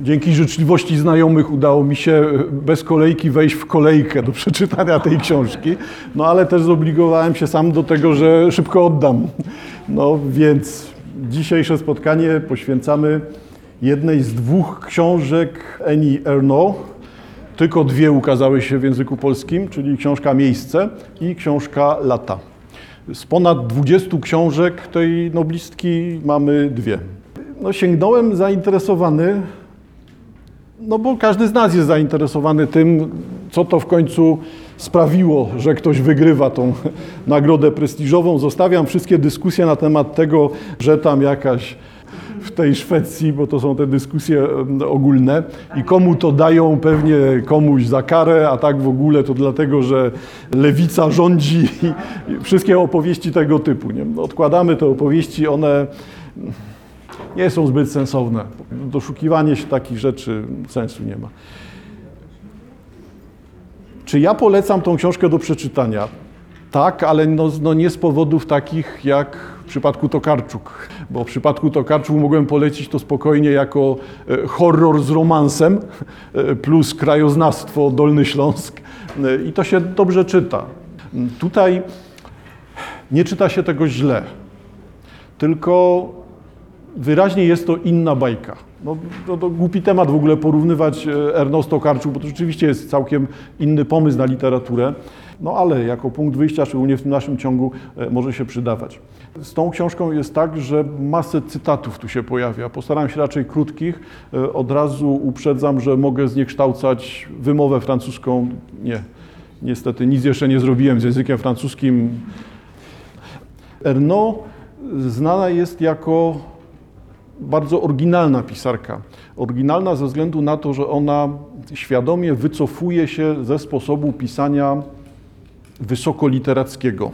dzięki życzliwości znajomych udało mi się bez kolejki wejść w kolejkę do przeczytania tej książki, no ale też zobligowałem się sam do tego, że szybko oddam. No więc dzisiejsze spotkanie poświęcamy jednej z dwóch książek Eni Ernaux. Tylko dwie ukazały się w języku polskim, czyli książka Miejsce i książka Lata. Z ponad 20 książek tej noblistki mamy dwie. No, sięgnąłem zainteresowany, no bo każdy z nas jest zainteresowany tym, co to w końcu sprawiło, że ktoś wygrywa tą nagrodę prestiżową. Zostawiam wszystkie dyskusje na temat tego, że tam jakaś w tej Szwecji, bo to są te dyskusje ogólne i komu to dają, pewnie komuś za karę, a tak w ogóle to dlatego, że lewica rządzi i wszystkie opowieści tego typu. Nie? Odkładamy te opowieści, one nie są zbyt sensowne. Doszukiwanie się takich rzeczy sensu nie ma. Czy ja polecam tą książkę do przeczytania? Tak, ale no, no nie z powodów takich jak w przypadku Tokarczuk, bo w przypadku Tokarczuk mogłem polecić to spokojnie jako e, horror z romansem e, plus krajoznawstwo Dolny Śląsk e, i to się dobrze czyta. Tutaj nie czyta się tego źle, tylko wyraźnie jest to inna bajka. No, to, to głupi temat w ogóle porównywać Ernest Tokarczuk, bo to rzeczywiście jest całkiem inny pomysł na literaturę. No ale jako punkt wyjścia, szczególnie w tym naszym ciągu, może się przydawać. Z tą książką jest tak, że masę cytatów tu się pojawia. Postaram się raczej krótkich. Od razu uprzedzam, że mogę zniekształcać wymowę francuską. Nie, niestety nic jeszcze nie zrobiłem z językiem francuskim. Ernaud znana jest jako bardzo oryginalna pisarka. Oryginalna ze względu na to, że ona świadomie wycofuje się ze sposobu pisania wysokoliterackiego.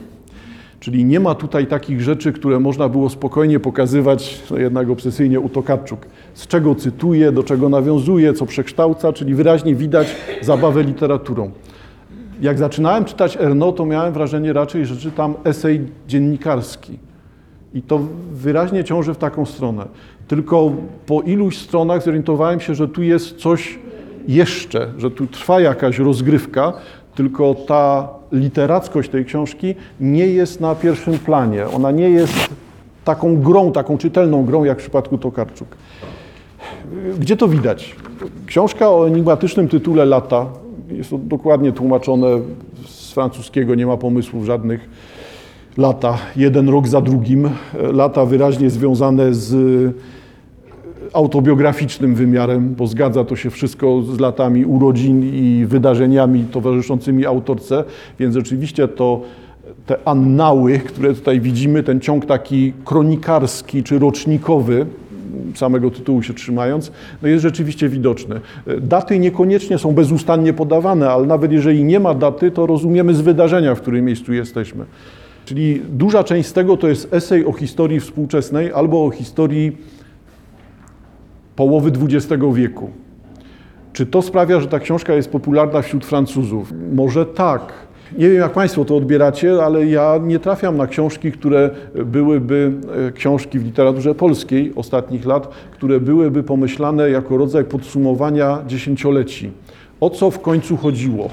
Czyli nie ma tutaj takich rzeczy, które można było spokojnie pokazywać, no jednak obsesyjnie u Tokarczuk. Z czego cytuje, do czego nawiązuje, co przekształca, czyli wyraźnie widać zabawę literaturą. Jak zaczynałem czytać Erno, to miałem wrażenie raczej, że czytam esej dziennikarski. I to wyraźnie ciąży w taką stronę. Tylko po iluś stronach zorientowałem się, że tu jest coś jeszcze, że tu trwa jakaś rozgrywka, tylko ta literackość tej książki nie jest na pierwszym planie. Ona nie jest taką grą, taką czytelną grą, jak w przypadku Tokarczuk. Gdzie to widać? Książka o enigmatycznym tytule Lata, jest to dokładnie tłumaczone z francuskiego, nie ma pomysłów żadnych. Lata, jeden rok za drugim. Lata wyraźnie związane z autobiograficznym wymiarem, bo zgadza to się wszystko z latami urodzin i wydarzeniami towarzyszącymi autorce, więc rzeczywiście to te annały, które tutaj widzimy, ten ciąg taki kronikarski czy rocznikowy, samego tytułu się trzymając, no jest rzeczywiście widoczny. Daty niekoniecznie są bezustannie podawane, ale nawet jeżeli nie ma daty, to rozumiemy z wydarzenia, w którym miejscu jesteśmy. Czyli duża część z tego to jest esej o historii współczesnej albo o historii połowy XX wieku. Czy to sprawia, że ta książka jest popularna wśród Francuzów? Może tak. Nie wiem, jak Państwo to odbieracie, ale ja nie trafiam na książki, które byłyby e, książki w literaturze polskiej ostatnich lat, które byłyby pomyślane jako rodzaj podsumowania dziesięcioleci. O co w końcu chodziło?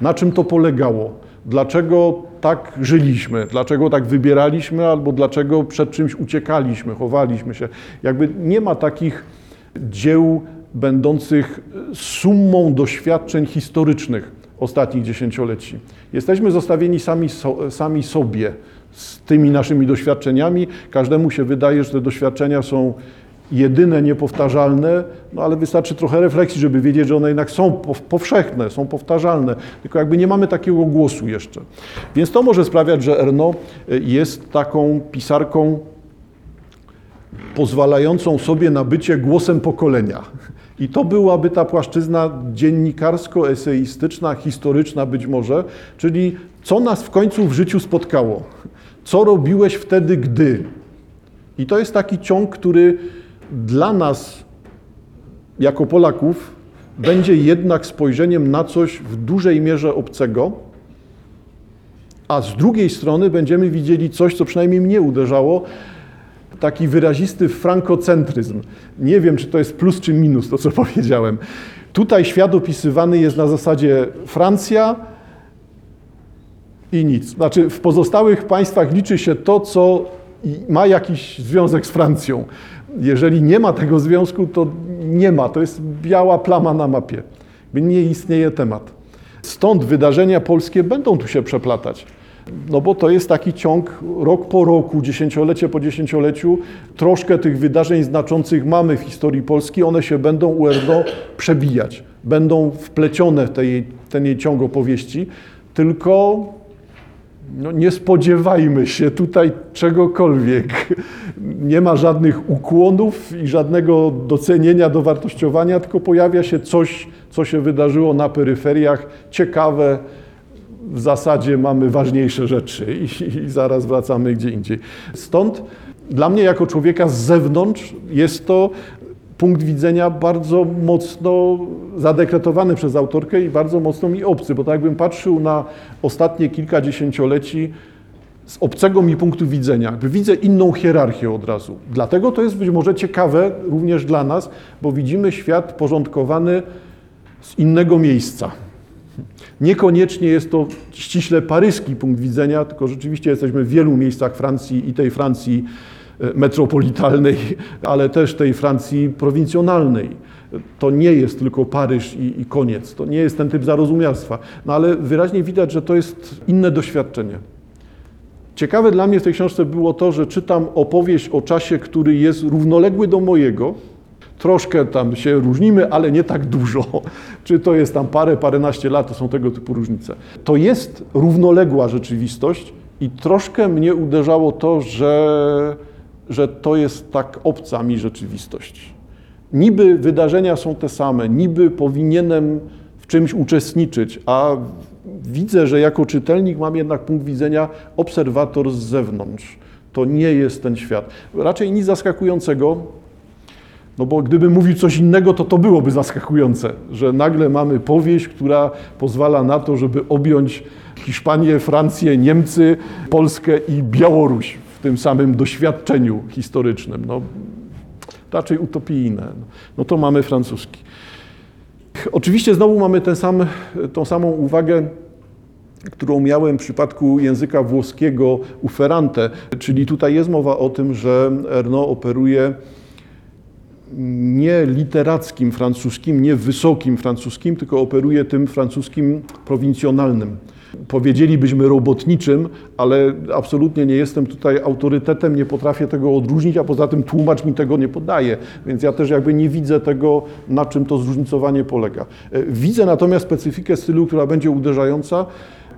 Na czym to polegało? Dlaczego tak żyliśmy? Dlaczego tak wybieraliśmy? Albo dlaczego przed czymś uciekaliśmy, chowaliśmy się? Jakby nie ma takich dzieł będących summą doświadczeń historycznych ostatnich dziesięcioleci. Jesteśmy zostawieni sami, so, sami sobie z tymi naszymi doświadczeniami. Każdemu się wydaje, że te doświadczenia są jedyne, niepowtarzalne, no ale wystarczy trochę refleksji, żeby wiedzieć, że one jednak są powszechne, są powtarzalne, tylko jakby nie mamy takiego głosu jeszcze. Więc to może sprawiać, że Erno jest taką pisarką pozwalającą sobie na bycie głosem pokolenia. I to byłaby ta płaszczyzna dziennikarsko-eseistyczna, historyczna być może, czyli co nas w końcu w życiu spotkało, co robiłeś wtedy, gdy. I to jest taki ciąg, który dla nas, jako Polaków, będzie jednak spojrzeniem na coś w dużej mierze obcego, a z drugiej strony będziemy widzieli coś, co przynajmniej mnie uderzało, taki wyrazisty frankocentryzm. Nie wiem, czy to jest plus czy minus, to co powiedziałem. Tutaj świat opisywany jest na zasadzie Francja i nic. Znaczy, w pozostałych państwach liczy się to, co ma jakiś związek z Francją. Jeżeli nie ma tego związku, to nie ma. To jest biała plama na mapie. Nie istnieje temat. Stąd wydarzenia polskie będą tu się przeplatać. No bo to jest taki ciąg rok po roku, dziesięciolecie po dziesięcioleciu. Troszkę tych wydarzeń znaczących mamy w historii Polski. One się będą u RDO przebijać. Będą wplecione w tej, ten jej ciąg opowieści. Tylko no nie spodziewajmy się tutaj czegokolwiek. Nie ma żadnych ukłonów i żadnego docenienia, dowartościowania, tylko pojawia się coś, co się wydarzyło na peryferiach, ciekawe. W zasadzie mamy ważniejsze rzeczy i, i zaraz wracamy gdzie indziej. Stąd dla mnie, jako człowieka z zewnątrz, jest to punkt widzenia bardzo mocno zadekretowany przez autorkę i bardzo mocno mi obcy, bo tak jakbym patrzył na ostatnie kilka dziesięcioleci z obcego mi punktu widzenia, widzę inną hierarchię od razu. Dlatego to jest być może ciekawe również dla nas, bo widzimy świat porządkowany z innego miejsca. Niekoniecznie jest to ściśle paryski punkt widzenia, tylko rzeczywiście jesteśmy w wielu miejscach Francji i tej Francji metropolitalnej, ale też tej Francji prowincjonalnej. To nie jest tylko Paryż i, i, koniec. To nie jest ten typ zarozumialstwa. No ale wyraźnie widać, że to jest inne doświadczenie. Ciekawe dla mnie w tej książce było to, że czytam opowieść o czasie, który jest równoległy do mojego. Troszkę tam się różnimy, ale nie tak dużo. Czy to jest tam parę, paręnaście lat, to są tego typu różnice. To jest równoległa rzeczywistość i troszkę mnie uderzało to, że że to jest tak obca mi rzeczywistość. Niby wydarzenia są te same, niby powinienem w czymś uczestniczyć, a widzę, że jako czytelnik mam jednak punkt widzenia obserwator z zewnątrz. To nie jest ten świat. Raczej nic zaskakującego, no bo gdybym mówił coś innego, to to byłoby zaskakujące, że nagle mamy powieść, która pozwala na to, żeby objąć Hiszpanię, Francję, Niemcy, Polskę i Białoruś tym samym doświadczeniu historycznym. No, raczej utopijne. No to mamy francuski. Oczywiście znowu mamy ten sam, tą samą uwagę, którą miałem w przypadku języka włoskiego u Ferrante, czyli tutaj jest mowa o tym, że Erno operuje nie literackim francuskim, nie wysokim francuskim, tylko operuje tym francuskim prowincjonalnym powiedzielibyśmy robotniczym, ale absolutnie nie jestem tutaj autorytetem, nie potrafię tego odróżnić, a poza tym tłumacz mi tego nie podaje, więc ja też jakby nie widzę tego, na czym to zróżnicowanie polega. E, widzę natomiast specyfikę stylu, która będzie uderzająca.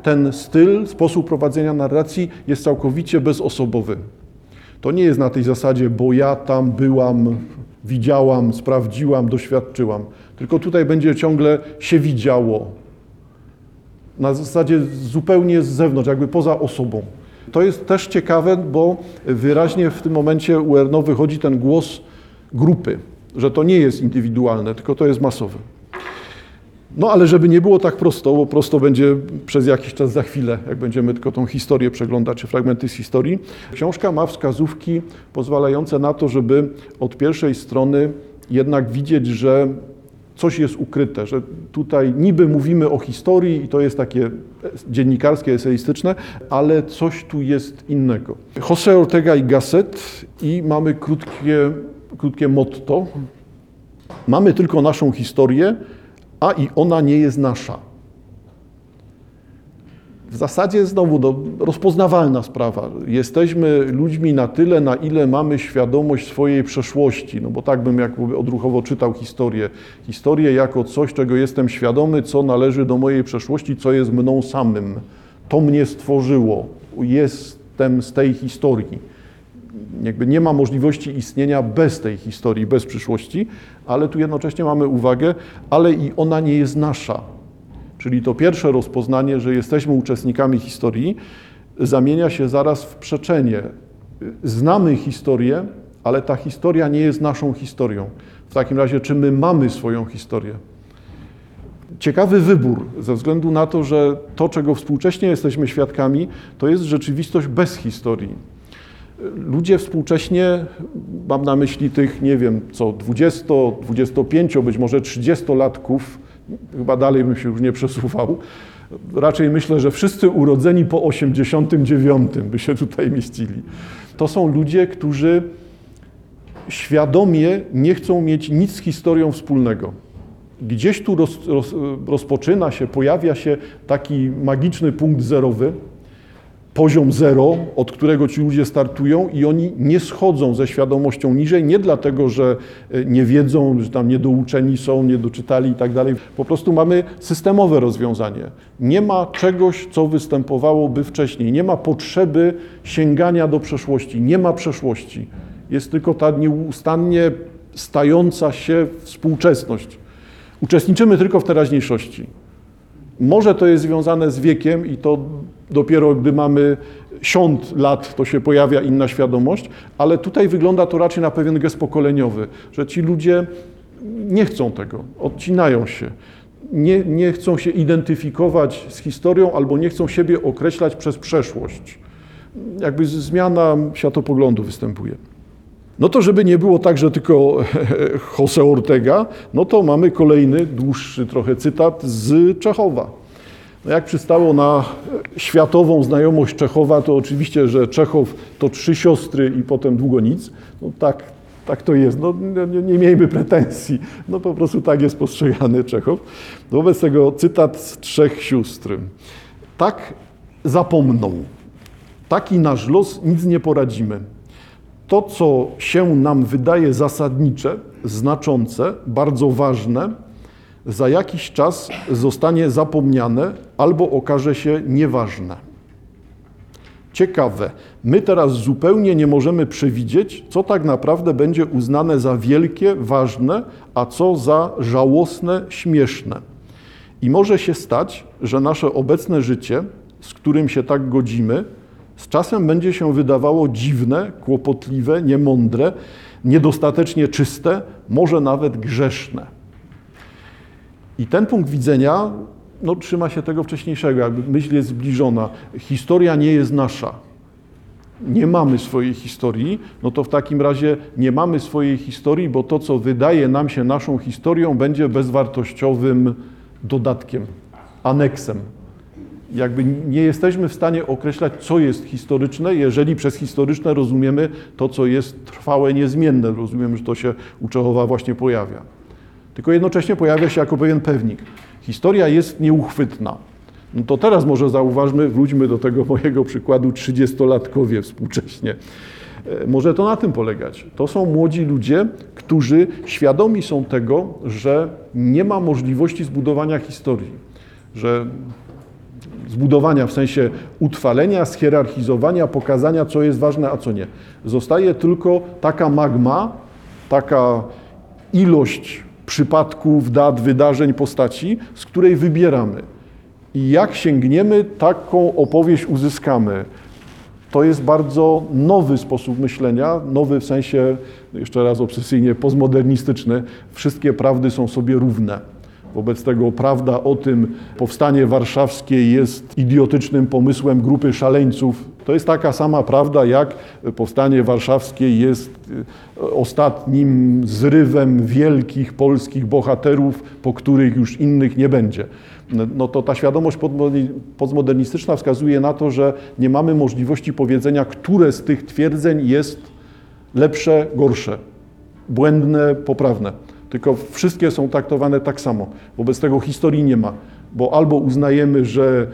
Ten styl, sposób prowadzenia narracji jest całkowicie bezosobowy. To nie jest na tej zasadzie, bo ja tam byłam, widziałam, sprawdziłam, doświadczyłam. Tylko tutaj będzie ciągle się widziało, na zasadzie zupełnie z zewnątrz, jakby poza osobą. To jest też ciekawe, bo wyraźnie w tym momencie u Erno wychodzi ten głos grupy, że to nie jest indywidualne, tylko to jest masowe. No ale żeby nie było tak prosto, bo prosto będzie przez jakiś czas za chwilę, jak będziemy tylko tą historię przeglądać, czy fragmenty z historii. Książka ma wskazówki pozwalające na to, żeby od pierwszej strony jednak widzieć, że coś jest ukryte, że tutaj niby mówimy o historii i to jest takie dziennikarskie, eseistyczne, ale coś tu jest innego. José Ortega i Gasset i mamy krótkie, krótkie motto. Mamy tylko naszą historię, a i ona nie jest nasza w zasadzie znowu no, rozpoznawalna sprawa. Jesteśmy ludźmi na tyle, na ile mamy świadomość swojej przeszłości, no bo tak bym jakby odruchowo czytał historię. Historię jako coś, czego jestem świadomy, co należy do mojej przeszłości, co jest mną samym. To mnie stworzyło. Jestem z tej historii. Jakby nie ma możliwości istnienia bez tej historii, bez przyszłości, ale tu jednocześnie mamy uwagę, ale i ona nie jest nasza czyli to pierwsze rozpoznanie, że jesteśmy uczestnikami historii, zamienia się zaraz w przeczenie. Znamy historię, ale ta historia nie jest naszą historią. W takim razie, czy my mamy swoją historię? Ciekawy wybór, ze względu na to, że to, czego współcześnie jesteśmy świadkami, to jest rzeczywistość bez historii. Ludzie współcześnie, mam na myśli tych, nie wiem, co 20, 25, być może 30-latków, chyba dalej bym się już nie przesuwał, raczej myślę, że wszyscy urodzeni po 89 by się tutaj mieścili. To są ludzie, którzy świadomie nie chcą mieć nic z historią wspólnego. Gdzieś tu roz, roz, rozpoczyna się, pojawia się taki magiczny punkt zerowy, poziom zero, od którego ci ludzie startują i oni nie schodzą ze świadomością niżej, nie dlatego, że e, nie wiedzą, że tam niedouczeni są, nie doczytali i tak dalej. Po prostu mamy systemowe rozwiązanie. Nie ma czegoś, co występowałoby wcześniej. Nie ma potrzeby sięgania do przeszłości. Nie ma przeszłości. Jest tylko ta nieustannie stająca się współczesność. Uczestniczymy tylko w teraźniejszości. Może to jest związane z wiekiem i to dopiero gdy mamy siąd lat, to się pojawia inna świadomość, ale tutaj wygląda to raczej na pewien gest pokoleniowy, że ci ludzie nie chcą tego, odcinają się. Nie, nie chcą się identyfikować z historią albo nie chcą siebie określać przez przeszłość. Jakby zmiana światopoglądu występuje. No to żeby nie było tak, że tylko Jose Ortega, no to mamy kolejny, dłuższy trochę cytat z Czechowa. No jak przystało na światową znajomość Czechowa, to oczywiście, że Czechow to trzy siostry i potem długo nic. No tak, tak to jest. No, nie, nie miejmy pretensji. No po prostu tak jest postrzegany Czechow. Wobec tego cytat z trzech sióstr. Tak zapomną. Taki nasz los, nic nie poradzimy to, co się nam wydaje zasadnicze, znaczące, bardzo ważne, za jakiś czas zostanie zapomniane albo okaże się nieważne. Ciekawe, my teraz zupełnie nie możemy przewidzieć, co tak naprawdę będzie uznane za wielkie, ważne, a co za żałosne, śmieszne. I może się stać, że nasze obecne życie, z którym się tak godzimy, z czasem będzie się wydawało dziwne, kłopotliwe, niemądre, niedostatecznie czyste, może nawet grzeszne. I ten punkt widzenia no, trzyma się tego wcześniejszego, jakby myśl jest zbliżona. Historia nie jest nasza. Nie mamy swojej historii, no to w takim razie nie mamy swojej historii, bo to, co wydaje nam się naszą historią, będzie bezwartościowym dodatkiem, aneksem jakby nie jesteśmy w stanie określać, co jest historyczne, jeżeli przez historyczne rozumiemy to, co jest trwałe, niezmienne. Rozumiem, że to się u Czechowa właśnie pojawia. Tylko jednocześnie pojawia się jako pewien pewnik. Historia jest nieuchwytna. No to teraz może zauważmy, wróćmy do tego mojego przykładu, 30-latkowie współcześnie. E, może to na tym polegać. To są młodzi ludzie, którzy świadomi są tego, że nie ma możliwości zbudowania historii, że zbudowania w sensie utrwalenia, schierarchizowania, pokazania, co jest ważne, a co nie. Zostaje tylko taka magma, taka ilość przypadków, dat, wydarzeń, postaci, z której wybieramy. I jak sięgniemy, taką opowieść uzyskamy. To jest bardzo nowy sposób myślenia, nowy w sensie, jeszcze raz obsesyjnie, postmodernistyczny. Wszystkie prawdy są sobie równe. Wobec tego prawda o tym, powstanie warszawskie jest idiotycznym pomysłem grupy szaleńców, to jest taka sama prawda, jak powstanie warszawskie jest e, ostatnim zrywem wielkich polskich bohaterów, po których już innych nie będzie. No to ta świadomość postmodernistyczna wskazuje na to, że nie mamy możliwości powiedzenia, które z tych twierdzeń jest lepsze, gorsze, błędne, poprawne tylko wszystkie są traktowane tak samo. Wobec tego historii nie ma, bo albo uznajemy, że,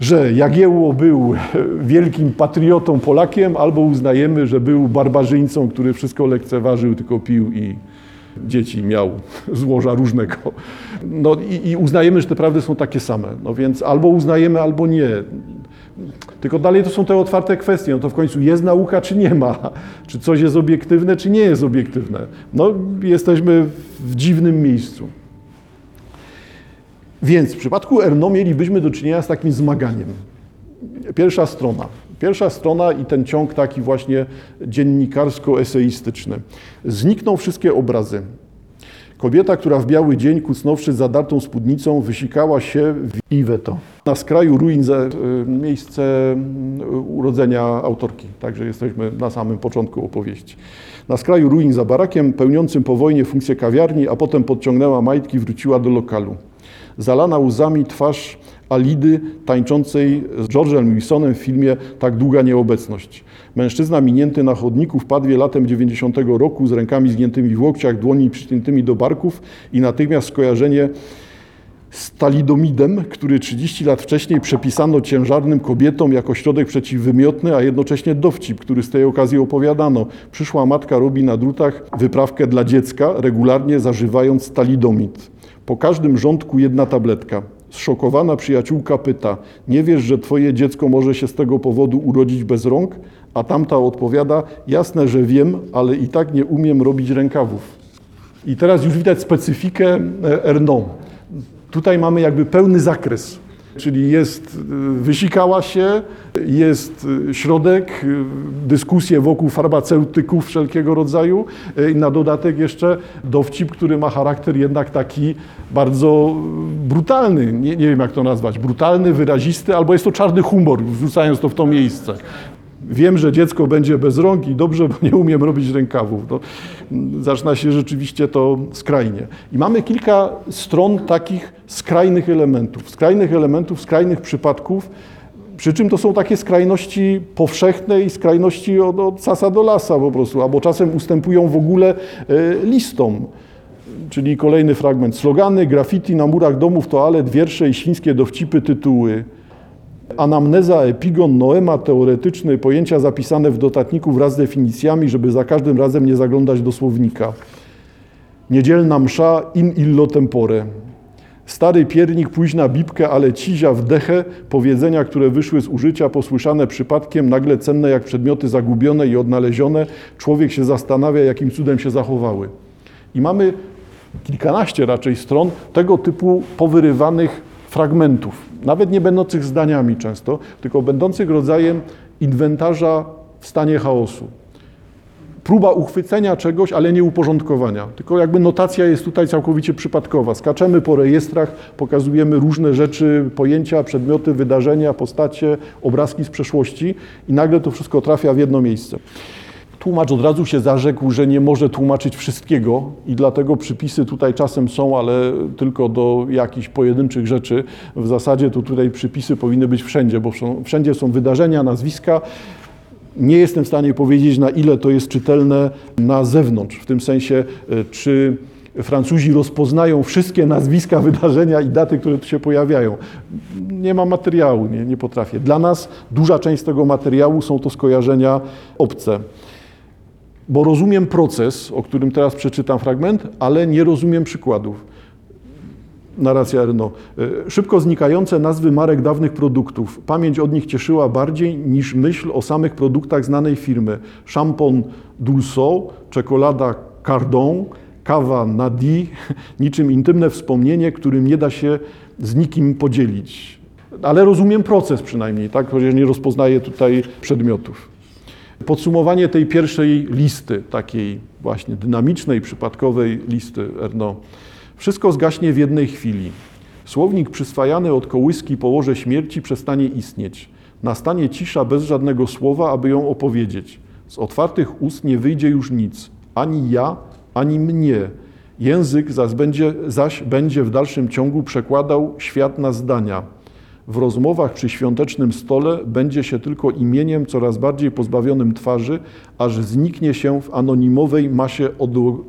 że Jagiełło był wielkim patriotą Polakiem, albo uznajemy, że był barbarzyńcą, który wszystko lekceważył, tylko pił i dzieci miał złoża różnego. No i, i uznajemy, że te prawdy są takie same. No więc albo uznajemy, albo nie. Tylko dalej to są te otwarte kwestie. No to w końcu jest nauka, czy nie ma? Czy coś jest obiektywne, czy nie jest obiektywne? No, jesteśmy w dziwnym miejscu. Więc w przypadku Erno mielibyśmy do czynienia z takim zmaganiem. Pierwsza strona. Pierwsza strona i ten ciąg taki właśnie dziennikarsko-eseistyczny. Znikną wszystkie obrazy. Kobieta, która w biały dzień, kucnąwszy zadartą spódnicą, wysikała się w Iweto. Na skraju ruin y, miejsce y, urodzenia autorki, także jesteśmy na samym początku opowieści. Na skraju ruin za barakiem, pełniącym po wojnie funkcję kawiarni, a potem podciągnęła majtki, wróciła do lokalu. Zalana łzami twarz Alidy tańczącej z George'em Wilsonem w filmie Tak długa nieobecność. Mężczyzna minięty na chodniku w Padwie latem 90 roku z rękami zgiętymi w łokciach, dłoni przyciętymi do barków i natychmiast skojarzenie z talidomidem, który 30 lat wcześniej przepisano ciężarnym kobietom jako środek przeciwwymiotny, a jednocześnie dowcip, który z tej okazji opowiadano. Przyszła matka robi na drutach wyprawkę dla dziecka, regularnie zażywając talidomid. Po każdym rządku jedna tabletka. Zszokowana przyjaciółka pyta: Nie wiesz, że twoje dziecko może się z tego powodu urodzić bez rąk? A tamta odpowiada: Jasne, że wiem, ale i tak nie umiem robić rękawów. I teraz już widać specyfikę e, Ernaud. Tutaj mamy jakby pełny zakres. Czyli jest, y, wysikała się, jest y, środek, y, dyskusje wokół farmaceutyków wszelkiego rodzaju. I na dodatek jeszcze dowcip, który ma charakter jednak taki bardzo brutalny, nie, nie wiem jak to nazwać, brutalny, wyrazisty, albo jest to czarny humor, wrzucając to w to miejsce. Wiem, że dziecko będzie bez rąk i dobrze, bo nie umiem robić rękawów. No, zaczyna się rzeczywiście to skrajnie. I mamy kilka stron takich skrajnych elementów, skrajnych elementów, skrajnych przypadków, przy czym to są takie skrajności powszechne i skrajności od, od sasa do lasa po prostu, albo czasem ustępują w ogóle e, listom. Czyli kolejny fragment. Slogany, graffiti na murach domów, toalet, wiersze i świńskie dowcipy, tytuły. Anamneza, epigon, noema, teoretyczne pojęcia zapisane w dodatniku wraz z definicjami, żeby za każdym razem nie zaglądać do słownika. Niedzielna msza in illo tempore. Stary piernik, późna bibkę, ale cizia w dechę, powiedzenia, które wyszły z użycia, posłyszane przypadkiem, nagle cenne jak przedmioty zagubione i odnalezione. Człowiek się zastanawia, jakim cudem się zachowały. I mamy kilkanaście raczej stron tego typu powyrywanych fragmentów, nawet nie będących zdaniami często, tylko będących rodzajem inwentarza w stanie chaosu. Próba uchwycenia czegoś, ale nie uporządkowania. Tylko jakby notacja jest tutaj całkowicie przypadkowa. Skaczemy po rejestrach, pokazujemy różne rzeczy, pojęcia, przedmioty, wydarzenia, postacie, obrazki z przeszłości i nagle to wszystko trafia w jedno miejsce. Tłumacz od razu się zarzekł, że nie może tłumaczyć wszystkiego i dlatego przypisy tutaj czasem są, ale tylko do jakichś pojedynczych rzeczy. W zasadzie to tutaj przypisy powinny być wszędzie, bo wszędzie są wydarzenia, nazwiska. Nie jestem w stanie powiedzieć, na ile to jest czytelne na zewnątrz, w tym sensie, e, czy Francuzi rozpoznają wszystkie nazwiska, wydarzenia i daty, które tu się pojawiają. Nie ma materiału, nie, nie potrafię. Dla nas duża część tego materiału są to skojarzenia obce bo rozumiem proces, o którym teraz przeczytam fragment, ale nie rozumiem przykładów. Narracja Erno. E, szybko znikające nazwy marek dawnych produktów. Pamięć od nich cieszyła bardziej niż myśl o samych produktach znanej firmy. Szampon Dulso, czekolada Cardon, kawa Nadi, niczym intymne wspomnienie, którym nie da się z nikim podzielić. Ale rozumiem proces przynajmniej, tak? chociaż nie rozpoznaję tutaj przedmiotów. Podsumowanie tej pierwszej listy, takiej właśnie dynamicznej, przypadkowej listy Erno. Wszystko zgaśnie w jednej chwili. Słownik przyswajany od kołyski położe śmierci przestanie istnieć. Nastanie cisza bez żadnego słowa, aby ją opowiedzieć. Z otwartych ust nie wyjdzie już nic, ani ja, ani mnie. Język zaś będzie, zaś będzie w dalszym ciągu przekładał świat na zdania w rozmowach przy świątecznym stole będzie się tylko imieniem coraz bardziej pozbawionym twarzy, aż zniknie się w anonimowej masie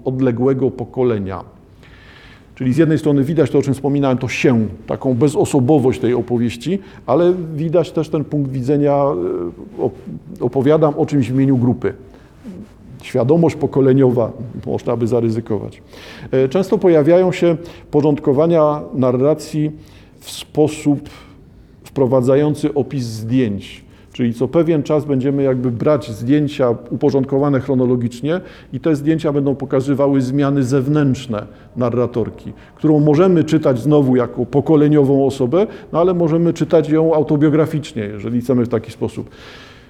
odległego pokolenia. Czyli z jednej strony widać to, o czym wspominałem, to się, taką bezosobowość tej opowieści, ale widać też ten punkt widzenia, e, opowiadam o czymś w imieniu grupy. Świadomość pokoleniowa, można by zaryzykować. E, często pojawiają się porządkowania narracji w sposób wprowadzający opis zdjęć. Czyli co pewien czas będziemy jakby brać zdjęcia uporządkowane chronologicznie i te zdjęcia będą pokazywały zmiany zewnętrzne narratorki, którą możemy czytać znowu jako pokoleniową osobę, no ale możemy czytać ją autobiograficznie, jeżeli chcemy w taki sposób.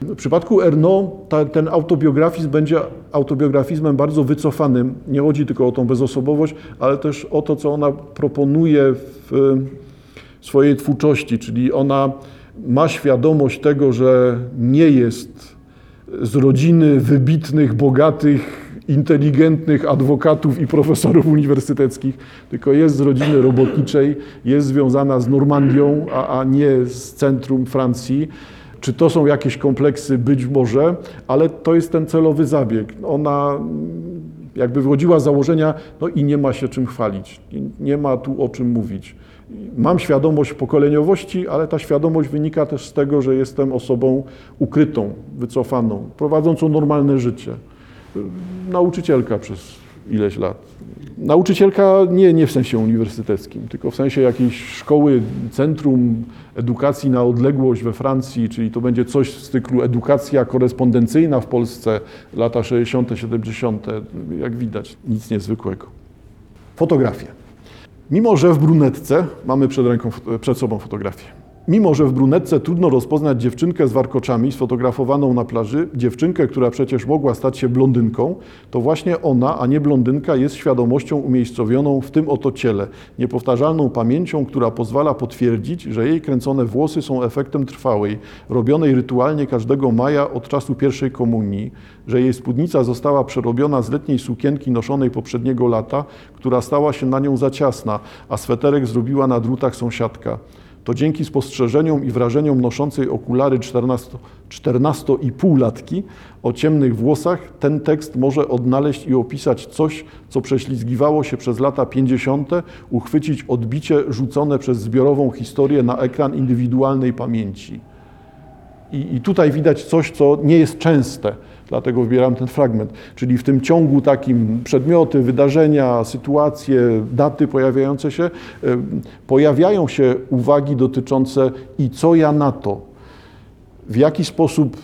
W przypadku Erno ten autobiografizm będzie autobiografizmem bardzo wycofanym. Nie chodzi tylko o tą bezosobowość, ale też o to, co ona proponuje w swojej twórczości, czyli ona ma świadomość tego, że nie jest z rodziny wybitnych, bogatych, inteligentnych adwokatów i profesorów uniwersyteckich, tylko jest z rodziny robotniczej, jest związana z Normandią, a, a nie z centrum Francji. Czy to są jakieś kompleksy? Być może, ale to jest ten celowy zabieg. Ona jakby wychodziła z założenia, no i nie ma się czym chwalić, nie ma tu o czym mówić. Mam świadomość pokoleniowości, ale ta świadomość wynika też z tego, że jestem osobą ukrytą, wycofaną, prowadzącą normalne życie. Nauczycielka przez ileś lat. Nauczycielka nie, nie w sensie uniwersyteckim, tylko w sensie jakiejś szkoły, centrum edukacji na odległość we Francji, czyli to będzie coś z cyklu edukacja korespondencyjna w Polsce, lata 60., 70., jak widać, nic niezwykłego. Fotografie. Mimo, że w brunetce mamy przed, ręką, przed sobą fotografię. Mimo, że w brunetce trudno rozpoznać dziewczynkę z warkoczami sfotografowaną na plaży, dziewczynkę, która przecież mogła stać się blondynką, to właśnie ona, a nie blondynka, jest świadomością umiejscowioną w tym oto ciele, niepowtarzalną pamięcią, która pozwala potwierdzić, że jej kręcone włosy są efektem trwałej, robionej rytualnie każdego maja od czasu pierwszej komunii, że jej spódnica została przerobiona z letniej sukienki noszonej poprzedniego lata, która stała się na nią za ciasna, a sweterek zrobiła na drutach sąsiadka to dzięki spostrzeżeniom i wrażeniom noszącej okulary 14,5-latki o ciemnych włosach ten tekst może odnaleźć i opisać coś, co prześlizgiwało się przez lata 50., uchwycić odbicie rzucone przez zbiorową historię na ekran indywidualnej pamięci. I, I, tutaj widać coś, co nie jest częste, dlatego wybieram ten fragment. Czyli w tym ciągu takim przedmioty, wydarzenia, sytuacje, daty pojawiające się, pojawiają się uwagi dotyczące i co ja na to, w jaki sposób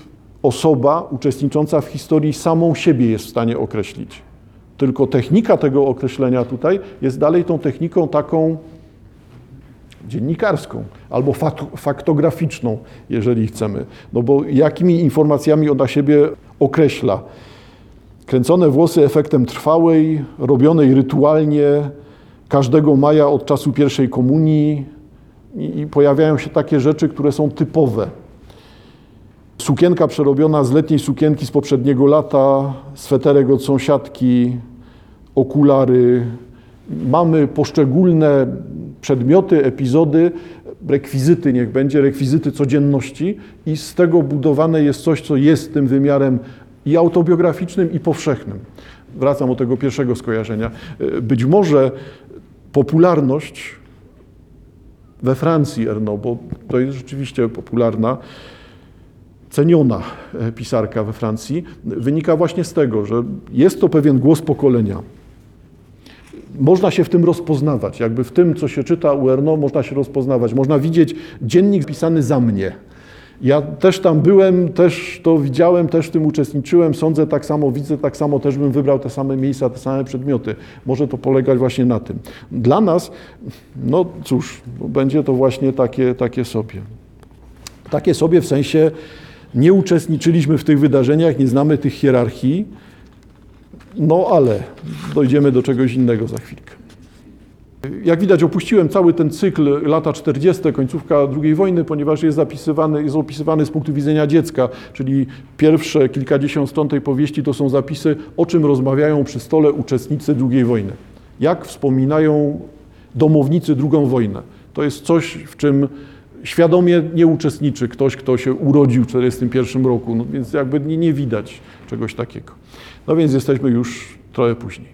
osoba uczestnicząca w historii samą siebie jest w stanie określić. Tylko technika tego określenia tutaj jest dalej tą techniką taką dziennikarską albo faktograficzną, jeżeli chcemy. No bo jakimi informacjami ona siebie określa? Kręcone włosy efektem trwałej, robionej rytualnie każdego maja od czasu pierwszej komunii i, i pojawiają się takie rzeczy, które są typowe. Sukienka przerobiona z letniej sukienki z poprzedniego lata, sweterek od sąsiadki, okulary. Mamy poszczególne przedmioty, epizody, rekwizyty niech będzie, rekwizyty codzienności i z tego budowane jest coś, co jest tym wymiarem i autobiograficznym, i powszechnym. Wracam do tego pierwszego skojarzenia. Być może popularność we Francji Erno, bo to jest rzeczywiście popularna, ceniona pisarka we Francji, wynika właśnie z tego, że jest to pewien głos pokolenia można się w tym rozpoznawać, jakby w tym, co się czyta u Erno, można się rozpoznawać. Można widzieć dziennik pisany za mnie. Ja też tam byłem, też to widziałem, też w tym uczestniczyłem, sądzę tak samo, widzę tak samo, też bym wybrał te same miejsca, te same przedmioty. Może to polegać właśnie na tym. Dla nas, no cóż, będzie to właśnie takie, takie sobie. Takie sobie w sensie nie uczestniczyliśmy w tych wydarzeniach, nie znamy tych hierarchii, no ale dojdziemy do czegoś innego za chwilkę. Jak widać, opuściłem cały ten cykl lata 40., końcówka II wojny, ponieważ jest zapisywany, jest opisywany z punktu widzenia dziecka, czyli pierwsze kilkadziesiąt stron tej powieści to są zapisy, o czym rozmawiają przy stole uczestnicy II wojny. Jak wspominają domownicy II wojnę. To jest coś, w czym świadomie nie uczestniczy ktoś, kto się urodził w 1941 roku, no więc jakby nie, nie widać czegoś takiego. No więc jesteśmy już trochę później.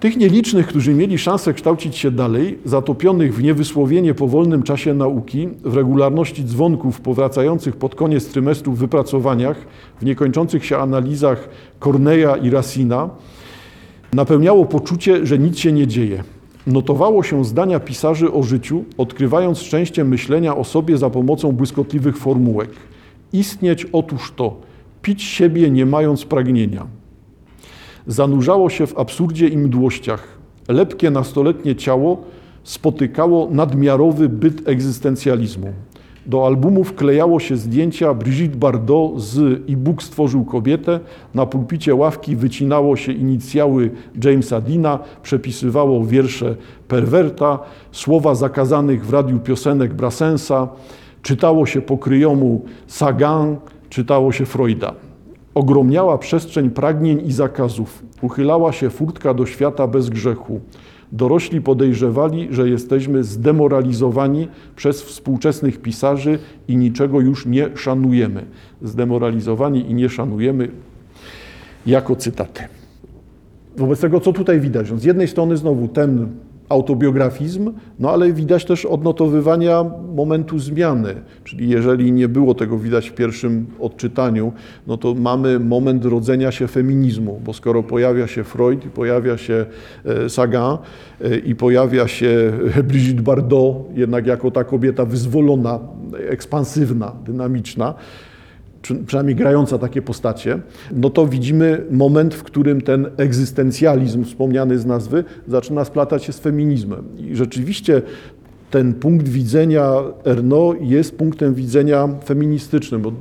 Tych nielicznych, którzy mieli szansę kształcić się dalej, zatopionych w niewysłowienie powolnym czasie nauki, w regularności dzwonków powracających pod koniec trymestru w wypracowaniach, w niekończących się analizach Corneja i Racina, napełniało poczucie, że nic się nie dzieje. Notowało się zdania pisarzy o życiu, odkrywając szczęście myślenia o sobie za pomocą błyskotliwych formułek. Istnieć otóż to, pić siebie nie mając pragnienia. Zanurzało się w absurdzie i mdłościach. Lepkie nastoletnie ciało spotykało nadmiarowy byt egzystencjalizmu. Do albumu wklejało się zdjęcia Brigitte Bardot z I Bóg stworzył kobietę. Na pulpicie ławki wycinało się inicjały Jamesa Dina, przepisywało wiersze Perwerta, słowa zakazanych w radiu piosenek Brassensa, czytało się pokryjomu Sagan, czytało się Freuda. Ogromniała przestrzeń pragnień i zakazów. Uchylała się furtka do świata bez grzechu. Dorośli podejrzewali, że jesteśmy zdemoralizowani przez współczesnych pisarzy i niczego już nie szanujemy. Zdemoralizowani i nie szanujemy jako cytaty. Wobec tego, co tutaj widać? No z jednej strony znowu ten autobiografizm, no ale widać też odnotowywania momentu zmiany. Czyli jeżeli nie było tego widać w pierwszym odczytaniu, no to mamy moment rodzenia się feminizmu, bo skoro pojawia się Freud i pojawia się e, Sagan e, i pojawia się Brigitte Bardot, jednak jako ta kobieta wyzwolona, ekspansywna, dynamiczna, przy- przynajmniej grająca takie postacie, no to widzimy moment, w którym ten egzystencjalizm wspomniany z nazwy zaczyna splatać się z feminizmem. I rzeczywiście ten punkt widzenia Erno jest punktem widzenia feministycznym, bo,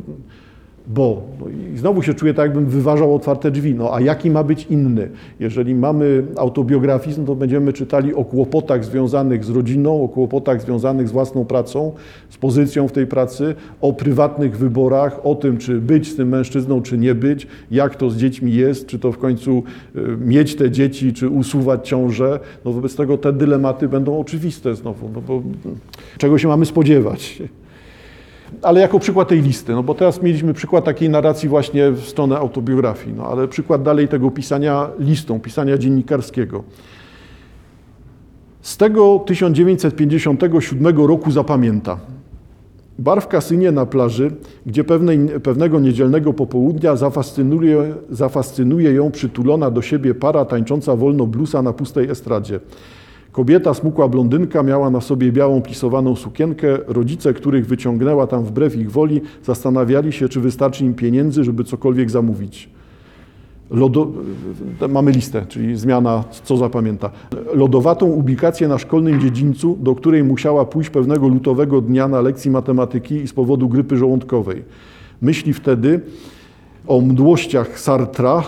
bo no i znowu się czuję tak, jakbym wyważał otwarte drzwi. No a jaki ma być inny? Jeżeli mamy autobiografizm, to będziemy czytali o kłopotach związanych z rodziną, o kłopotach związanych z własną pracą, z pozycją w tej pracy, o prywatnych wyborach, o tym, czy być z tym mężczyzną, czy nie być, jak to z dziećmi jest, czy to w końcu y, mieć te dzieci, czy usuwać ciążę. No wobec tego te dylematy będą oczywiste znowu, no bo mm, czego się mamy spodziewać? Ale jako przykład tej listy, no bo teraz mieliśmy przykład takiej narracji właśnie w stronę autobiografii, no ale przykład dalej tego pisania listą, pisania dziennikarskiego. Z tego 1957 roku zapamięta. Bar w kasynie na plaży, gdzie pewnej, pewnego niedzielnego popołudnia zafascynuje, zafascynuje ją przytulona do siebie para tańcząca wolno bluesa na pustej estradzie. Kobieta, smukła blondynka, miała na sobie białą plisowaną sukienkę. Rodzice, których wyciągnęła tam wbrew ich woli, zastanawiali się, czy wystarczy im pieniędzy, żeby cokolwiek zamówić. Lodo... Mamy listę, czyli zmiana, co zapamięta. Lodowatą ubikację na szkolnym dziedzińcu, do której musiała pójść pewnego lutowego dnia na lekcji matematyki i z powodu grypy żołądkowej. Myśli wtedy o mdłościach Sartra,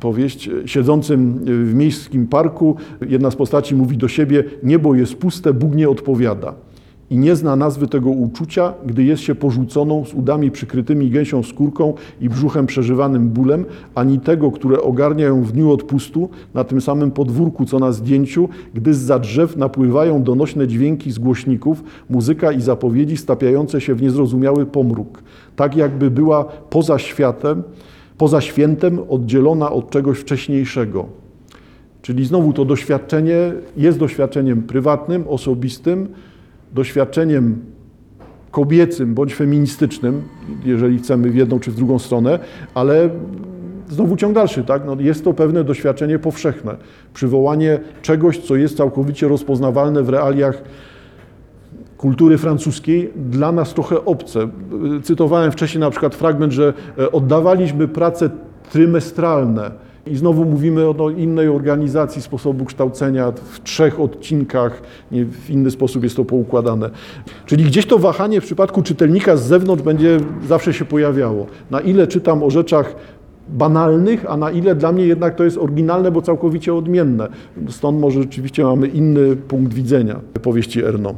powieść, siedzącym w miejskim parku. Jedna z postaci mówi do siebie, niebo jest puste, Bóg nie odpowiada. I nie zna nazwy tego uczucia, gdy jest się porzuconą z udami przykrytymi gęsią skórką i brzuchem przeżywanym bólem, ani tego, które ogarnia ją w dniu odpustu, na tym samym podwórku, co na zdjęciu, gdy zza drzew napływają donośne dźwięki z głośników, muzyka i zapowiedzi stapiające się w niezrozumiały pomruk. Tak jakby była poza światem, poza świętem, oddzielona od czegoś wcześniejszego. Czyli znowu to doświadczenie jest doświadczeniem prywatnym, osobistym, doświadczeniem kobiecym bądź feministycznym, jeżeli chcemy w jedną czy w drugą stronę, ale znowu ciąg dalszy, tak? No jest to pewne doświadczenie powszechne, przywołanie czegoś, co jest całkowicie rozpoznawalne w realiach kultury francuskiej, dla nas trochę obce. Cytowałem wcześniej na przykład fragment, że e, oddawaliśmy prace trymestralne. I znowu mówimy o innej organizacji sposobu kształcenia w trzech odcinkach, w inny sposób jest to poukładane. Czyli gdzieś to wahanie w przypadku czytelnika z zewnątrz będzie zawsze się pojawiało. Na ile czytam o rzeczach banalnych, a na ile dla mnie jednak to jest oryginalne, bo całkowicie odmienne. Stąd może rzeczywiście mamy inny punkt widzenia powieści Erno.